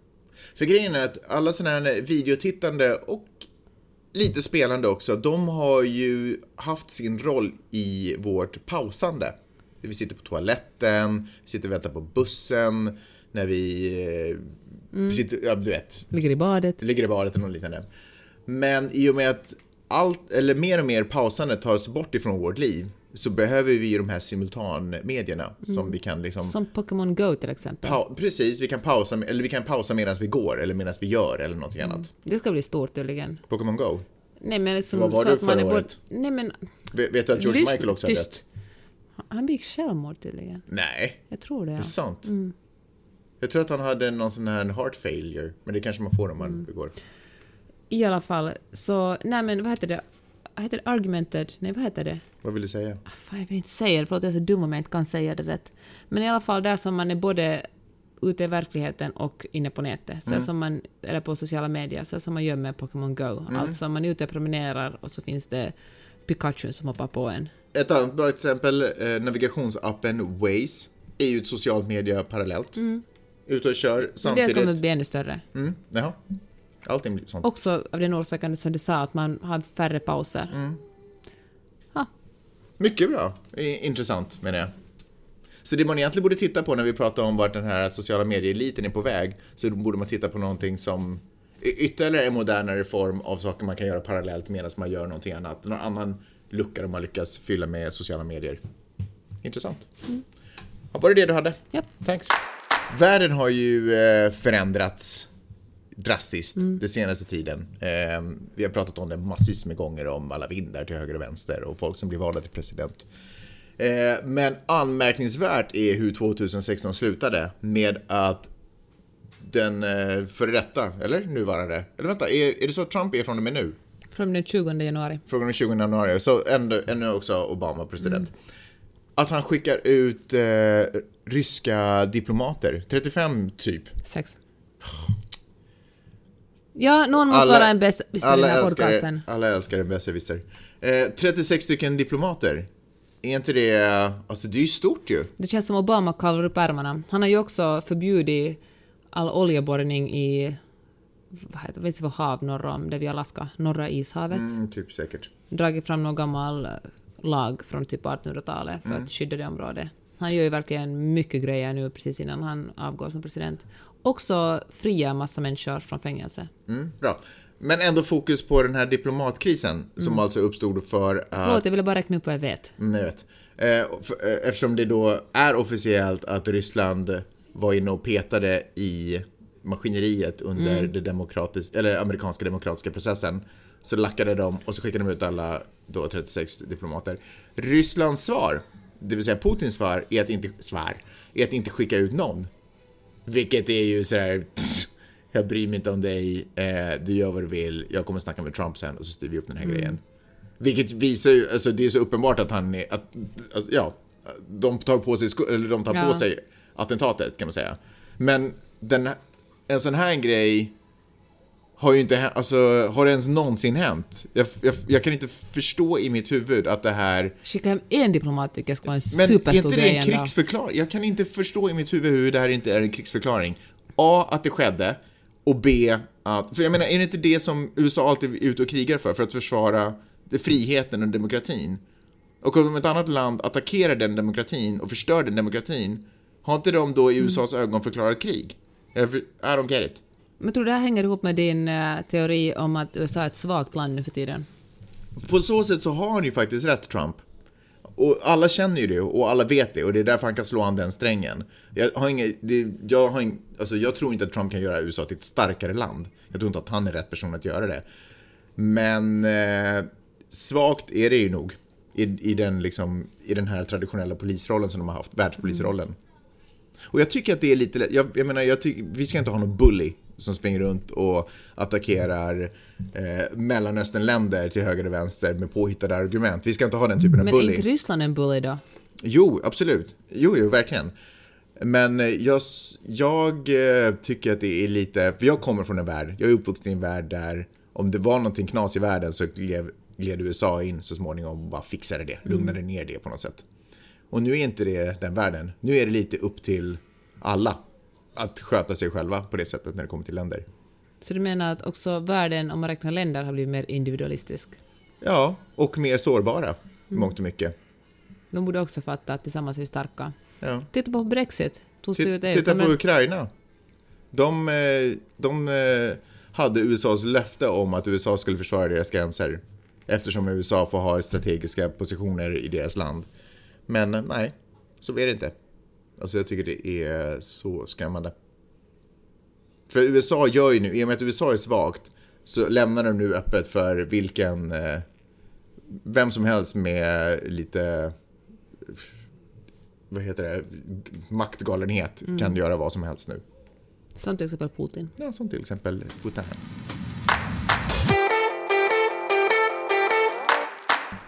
För grejen är att alla sådana här videotittande och lite spelande också, de har ju haft sin roll i vårt pausande. Vi sitter på toaletten, vi sitter och väntar på bussen, när vi, eh, vi sitter, ja du vet. Ligger i badet. Ligger i badet eller något liknande. Men i och med att allt, eller mer och mer pausande tas bort ifrån vårt liv så behöver vi ju de här simultanmedierna som vi kan liksom Som Pokémon Go till exempel. Precis, vi kan pausa, eller vi kan pausa medan vi går eller medan vi gör eller någonting annat. Det ska bli stort tydligen. Pokémon Go. Nej men liksom Vad var så du att man förra är året? bort... Nej men... Vet vet du att George lyssna, Michael också tyst. dött? Han begick självmord tydligen. Nej, Jag tror det. det Ja. är sant. Mm. Jag tror att han hade någon sån här heart failure, men det kanske man får om man Mm. begår. I alla fall, så... Nej men vad heter det? Vad heter det? Argumented? Nej vad heter det? Vad vill du säga? Ah, Fan, jag vill inte säga det, förlåt jag är så dum om jag inte kan säga det rätt. Men i alla fall där som man är både ute i verkligheten och inne på nätet, så som man, eller på sociala medier, så som man gör med Pokémon Go. Alltså man är ute och promenerar och så finns det Pikachu som hoppar på en. Ett annat bra exempel, eh, navigationsappen Waze, är ju ett socialt media parallellt. Ute och kör Men det samtidigt. kommer att bli ännu större. Mm, jaha. Allting blir sånt. Också av den orsaken som du sa, att man har färre pauser. Mycket bra. Intressant menar jag. Så det man egentligen borde titta på när vi pratar om vart den här sociala medieeliten är på väg, så borde man titta på någonting som ytterligare en modernare form av saker man kan göra parallellt medan man gör någonting annat. Någon annan lucka de man lyckas fylla med sociala medier. Intressant. Ja, Var det det du hade? Japp. Thanks. Världen har ju eh, förändrats drastiskt den senaste tiden. Eh, vi har pratat om det massvis med gånger om alla vindar till höger och vänster och folk som blir valda till president. Eh, men anmärkningsvärt är hur 2016 slutade med att den eh, före detta, eller nuvarande, eller vänta, är, är det så att Trump är från och med nu? Från den 20 januari. Frågan är 20 januari, så ändå, ännu också Obama president. Att han skickar ut eh, ryska diplomater, 35 typ. Sex. Ja, någon måste vara en bäst i den alla här älskar, podcasten. alla älskar en besserwisser. Eh, 36 stycken diplomater. Är inte det, alltså det är ju stort ju. Det känns som Obama kavlar upp ärmarna. Han har ju också förbjudit all oljeborrning i vad heter det för hav norr om det vid Alaska? Norra ishavet. Mm, typ säkert. Dragit fram någon gammal eh, lag från typ 1800-talet för Mm. att skydda det området. Han gör ju verkligen mycket grejer nu precis innan han avgår som president. Också fria massa människor från fängelse. Mm, bra. Men ändå fokus på den här diplomatkrisen som alltså uppstod för att... Förlåt, jag ville bara räkna upp vad jag vet. Mm, jag vet. Eh, eh, eftersom det då är officiellt att Ryssland var inne och petade i maskineriet under det demokratis- eller amerikanska demokratiska processen så lackade de och så skickade de ut alla då 36 diplomater. Rysslands svar, det vill säga Putins svar, är att inte, svar, är att inte skicka ut någon. Vilket är ju sådär, jag bryr mig inte om dig, eh, du gör vad du vill, jag kommer snacka med Trump sen och så styr vi upp den här grejen. Vilket visar ju, alltså det är så uppenbart att han är, att, alltså, ja, de tar på sig, eller de tar Ja. på sig attentatet kan man säga. Men den, en sån här grej har ju inte alltså har det ens någonsin hänt? Jag, jag, jag kan inte förstå i mitt huvud att det här Skicka hem en diplomat tycker jag ska vara en men är superstor inte det grej en krigsförklaring? Jag kan inte förstå i mitt huvud hur det här inte är en krigsförklaring. A. Att det skedde. Och B. Att... För jag menar, är det inte det som USA alltid är ute och krigar för? För att försvara friheten och demokratin? Och om ett annat land attackerar den demokratin och förstör den demokratin, har inte de då i USAs ögon förklarat krig? I don't get it. Men tror du det här hänger ihop med din eh, teori om att USA är ett svagt land nu för tiden? På så sätt så har han ju faktiskt rätt, Trump. Och alla känner ju det och alla vet det och det är därför han kan slå an den strängen. Jag, har inget, det, jag, har ing, alltså jag tror inte att Trump kan göra USA till ett starkare land. Jag tror inte att han är rätt person att göra det. Men eh, svagt är det ju nog i, i, den, liksom, i den här traditionella polisrollen som de har haft, världspolisrollen. Och jag tycker att det är lite lätt. Jag, jag menar, jag tycker, vi ska inte ha någon bully som springer runt och attackerar eh, Mellanösternländer till höger och vänster med påhittade argument. Vi ska inte ha den typen av Men är bully. inte Ryssland en bully då? Jo, absolut. Jo, jo, verkligen. Men eh, jag, jag eh, tycker att det är lite, för jag kommer från en värld, jag är uppvuxen i en värld där om det var någonting knas i världen så gled, gled USA in så småningom och bara fixade det, lugnade ner det på något sätt. Och nu är inte det den världen. Nu är det lite upp till alla att sköta sig själva på det sättet när det kommer till länder. Så du menar att också världen, om man räknar länder, har blivit mer individualistisk? Ja, och mer sårbara, mm. mångt och mycket. De borde också fatta att tillsammans är vi starka. Ja. Titta på Brexit. Titta på Ukraina. De, eh, de eh, hade USAs löfte om att USA skulle försvara deras gränser eftersom USA får ha strategiska positioner i deras land. Men eh, nej, så blir det inte. Alltså jag tycker det är så skrämmande. För USA gör ju nu, i och med att USA är svagt, så lämnar de nu öppet för vilken, vem som helst med lite, vad heter det, maktgalenhet mm. kan göra vad som helst nu. Som till exempel Putin. Ja, som till exempel Putin.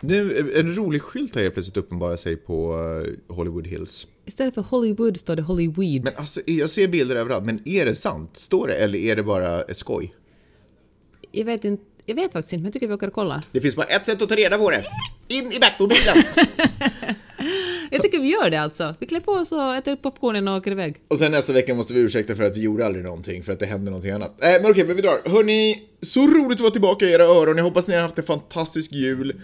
Nu, en rolig skylt har helt plötsligt uppenbarat sig på eh, Hollywood Hills. Istället för Hollywood står det Hollyweed. Men alltså, jag ser bilder överallt, men är det sant? Står det eller är det bara ett skoj? Jag vet inte. Jag vet faktiskt inte, men jag tycker vi åker och kollar. Det finns bara ett sätt att ta reda på det. In i Batmobilen! Jag tycker vi gör det alltså. Vi klär på oss och äter popcornen och åker iväg. Och sen nästa vecka måste vi ursäkta för att vi gjorde aldrig någonting, för att det hände någonting annat. Äh, men okej, men vi drar. Hörni, så roligt att vara tillbaka i era öron. Jag hoppas ni har haft en fantastisk jul,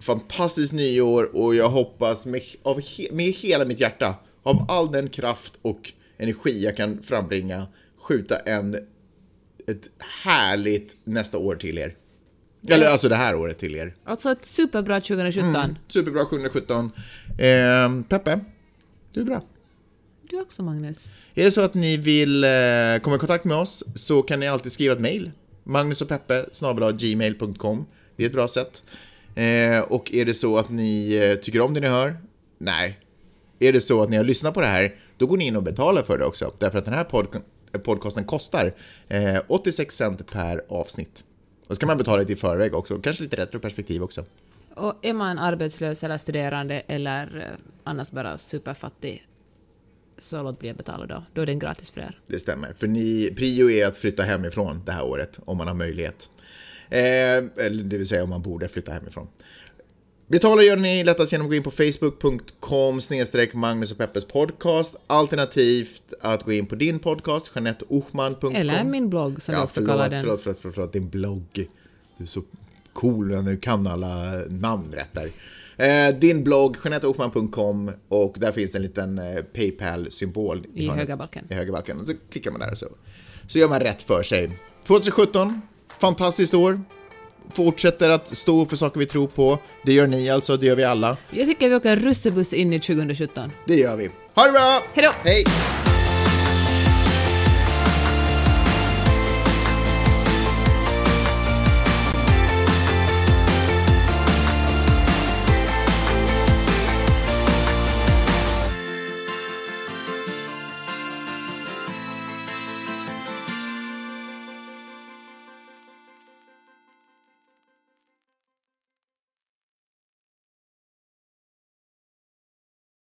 fantastiskt nyår och jag hoppas med, av he med hela mitt hjärta, av all den kraft och energi jag kan frambringa, skjuta en, ett härligt nästa år till er. Eller alltså det här året till er. Alltså ett superbra 2017. Mm, superbra 2017. Eh, Peppe, du är bra. Du också Magnus. Är det så att ni vill eh, komma i kontakt med oss så kan ni alltid skriva ett mail. Magnus och Peppe gmail.com. Det är ett bra sätt. Eh, och är det så att ni eh, tycker om det ni hör? Nej. Är det så att ni har lyssnat på det här, då går ni in och betalar för det också. Därför att den här pod podcasten kostar 86 cent per avsnitt. Och så kan man betala lite i förväg också, kanske lite retroperspektiv också. Och är man arbetslös eller studerande eller eh, annars bara superfattig så låt bli att betala då. Då är den gratis för er. Det stämmer, för ni, prio är att flytta hemifrån det här året, om man har möjlighet. Eh, eller det vill säga om man borde flytta hemifrån. Betala gör ni lättast genom att gå in på facebook.com snedstreck Magnus och Peppes podcast. Alternativt att gå in på din podcast, janetteochman.com. Eller min blogg som ja, jag också kallar den. Förlåt, förlåt, förlåt, förlåt, din blogg. Du är så cool när du kan alla namn rätt där. Eh, din blogg, janetteochman.com och där finns en liten eh, Paypal-symbol. I, I högra balken. I balken. Och så klickar man där och så. Så gör man rätt för sig. 2017, fantastiskt år fortsätter att stå för saker vi tror på. Det gör ni alltså, det gör vi alla. Jag tycker vi åker russebuss in i 2017. Det gör vi. Ha det bra! Hejdå! Hej!